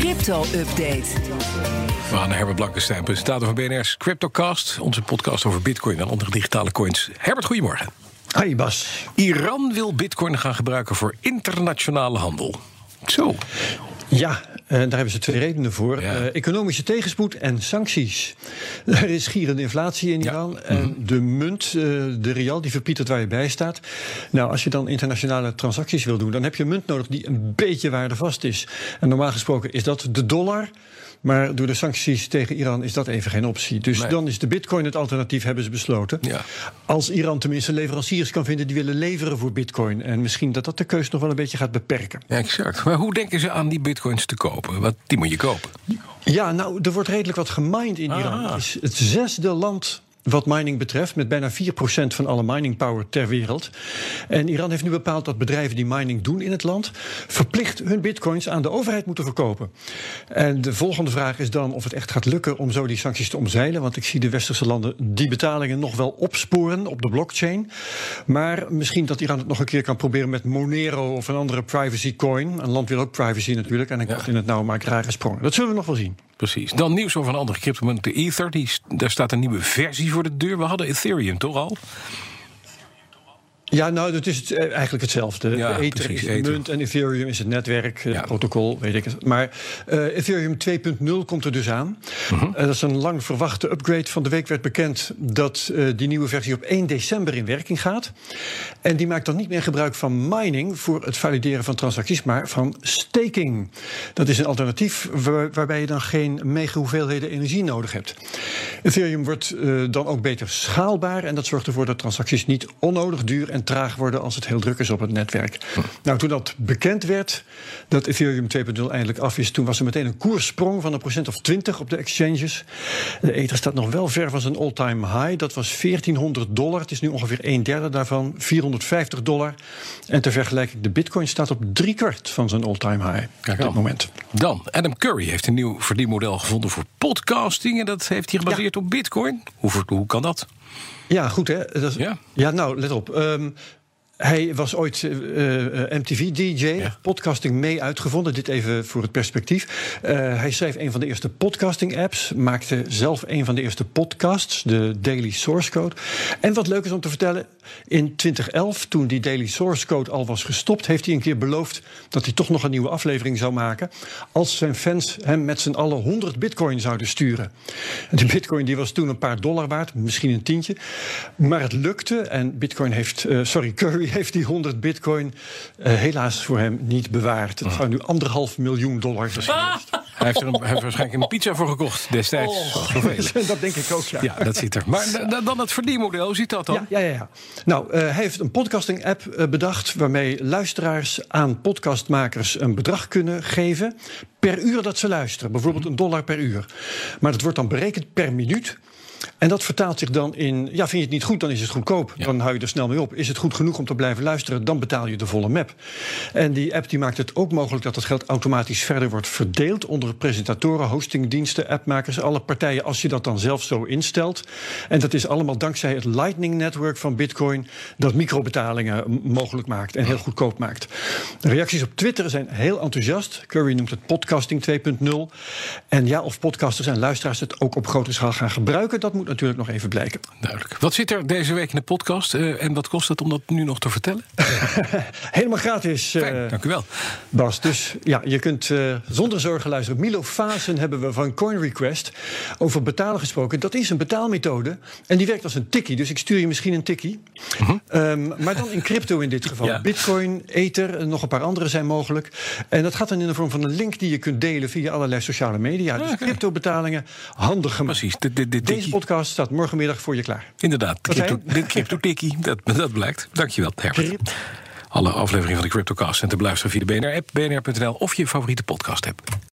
Crypto-update. We gaan naar Herbert Blankenstein, presentator van BNR's Cryptocast. Onze podcast over bitcoin en andere digitale coins. Herbert, goedemorgen. Hi Bas. Iran wil bitcoin gaan gebruiken voor internationale handel. Zo. Ja, daar hebben ze twee redenen voor. Ja. Eh, economische tegenspoed en sancties. Er is gierende inflatie in Ja. Iran. En de munt, eh, de rial, die verpietert waar je bij staat. Nou, als je dan internationale transacties wil doen... dan heb je een munt nodig die een beetje waardevast is. En normaal gesproken is dat de dollar... Maar door de sancties tegen Iran is dat even geen optie. Dus Nee. dan is de bitcoin het alternatief, hebben ze besloten. Ja. Als Iran tenminste leveranciers kan vinden die willen leveren voor bitcoin. En misschien dat dat de keus nog wel een beetje gaat beperken. Ja, exact. Maar hoe denken ze aan die bitcoins te kopen? Want die moet je kopen. Ja, nou, er wordt redelijk wat gemined in Iran. Ah. Het is het zesde land wat mining betreft, met bijna 4% van alle mining power ter wereld. En Iran heeft nu bepaald dat bedrijven die mining doen in het land, verplicht hun bitcoins aan de overheid moeten verkopen. En de volgende vraag is dan of het echt gaat lukken om zo die sancties te omzeilen. Want ik zie de westerse landen die betalingen nog wel opsporen op de blockchain. Maar misschien dat Iran het nog een keer kan proberen met Monero of een andere privacy coin. Een land wil ook privacy natuurlijk. En ik dacht in het nou maak rare sprongen. Dat zullen we nog wel zien. Precies. Dan nieuws over een andere cryptomunt, de Ether. Die, daar staat een nieuwe versie voor de deur. We hadden Ethereum toch al? Ja, nou, dat is het, eh, eigenlijk hetzelfde. Ja, Ether precies, is de munt en Ethereum is het netwerk, het Ja. protocol, weet ik het. Maar eh, Ethereum 2.0 komt er dus aan. Mhm. Eh, dat is een lang verwachte upgrade. Van de week werd bekend dat eh, die nieuwe versie op 1 december in werking gaat. En die maakt dan niet meer gebruik van mining voor het valideren van transacties, maar van staking. Dat is een alternatief waar- waarbij je dan geen mega hoeveelheden energie nodig hebt. Ethereum wordt eh, dan ook beter schaalbaar en dat zorgt ervoor dat transacties niet onnodig duur en traag worden als het heel druk is op het netwerk. Nou, toen dat bekend werd dat Ethereum 2.0 eindelijk af is, toen was er meteen een koerssprong van een procent of 20 op de exchanges. De Ether staat nog wel ver van zijn all-time high. Dat was 1400 dollar. Het is nu ongeveer een derde daarvan, 450 dollar. En ter vergelijking, de Bitcoin staat op drie kwart van zijn all-time high Kijk op dit moment. Dan, Adam Curry heeft een nieuw verdienmodel gevonden voor podcasting. En dat heeft hij gebaseerd op bitcoin. Hoe, hoe kan dat? Ja, goed hè. Dat is- Ja. ja. nou, let op. Ehm, hij was ooit eh, eh, MTV-DJ, Ja. podcasting mee uitgevonden. Dit even voor het perspectief. Eh, hij schreef een van de eerste podcasting-apps. Maakte zelf een van de eerste podcasts, de Daily Source Code. En wat leuk is om te vertellen, in 2011, toen die Daily Source Code al was gestopt... heeft hij een keer beloofd dat hij toch nog een nieuwe aflevering zou maken... als zijn fans hem met z'n allen 100 bitcoin zouden sturen. En de bitcoin die was toen een paar dollar waard, misschien een tientje. Maar het lukte en bitcoin heeft, sorry, Curry heeft die 100 bitcoin eh, helaas voor hem niet bewaard. Het zou nu anderhalf miljoen dollar zijn. Hij heeft er, een, heeft waarschijnlijk een pizza voor gekocht destijds. Zoveel. dat denk ik ook, ja. Ja, dat zit er. Maar dan het verdienmodel, hoe ziet dat dan? Ja, ja, ja, ja. Nou, eh, hij heeft een podcasting-app eh, bedacht... waarmee luisteraars aan podcastmakers een bedrag kunnen geven... per uur dat ze luisteren. Bijvoorbeeld een dollar per uur. Maar dat wordt dan berekend per minuut... En dat vertaalt zich dan in, ja, vind je het niet goed, dan is het goedkoop. Ja. Dan hou je er snel mee op. Is het goed genoeg om te blijven luisteren, dan betaal je de volle map. En die app die maakt het ook mogelijk dat het geld automatisch verder wordt verdeeld onder presentatoren, hostingdiensten, appmakers, alle partijen, als je dat dan zelf zo instelt. En dat is allemaal dankzij het Lightning Network van Bitcoin, dat microbetalingen mogelijk maakt en heel goedkoop maakt. De reacties op Twitter zijn heel enthousiast. Curry noemt het podcasting 2.0. En ja, of podcasters en luisteraars het ook op grote schaal gaan gebruiken, dat moet natuurlijk nog even blijken. Duidelijk. Wat zit er deze week in de podcast? eh, en wat kost het om dat nu nog te vertellen? Helemaal gratis. Fijn, dank u wel. Bas, dus ja, je kunt eh, zonder zorgen luisteren. Milo Fasen hebben we van Coin Request over betalen gesproken. Dat is een betaalmethode en die werkt als een tikkie. Dus ik stuur je misschien een tikkie. Ehm, maar dan in crypto in dit geval. Ja. Bitcoin, Ether en nog een paar andere zijn mogelijk. En dat gaat dan in de vorm van een link die je kunt delen via allerlei sociale media. Dus Ah, oké. crypto betalingen, handig gemaakt. Precies. Deze podcast staat morgenmiddag voor je klaar. Inderdaad, crypto, dit crypto-tikkie, dat, dat blijkt. Dankjewel, Herbert. Alle afleveringen van de CryptoCast zijn te beluisteren via de BNR-app, bnr.nl of je favoriete podcast-app.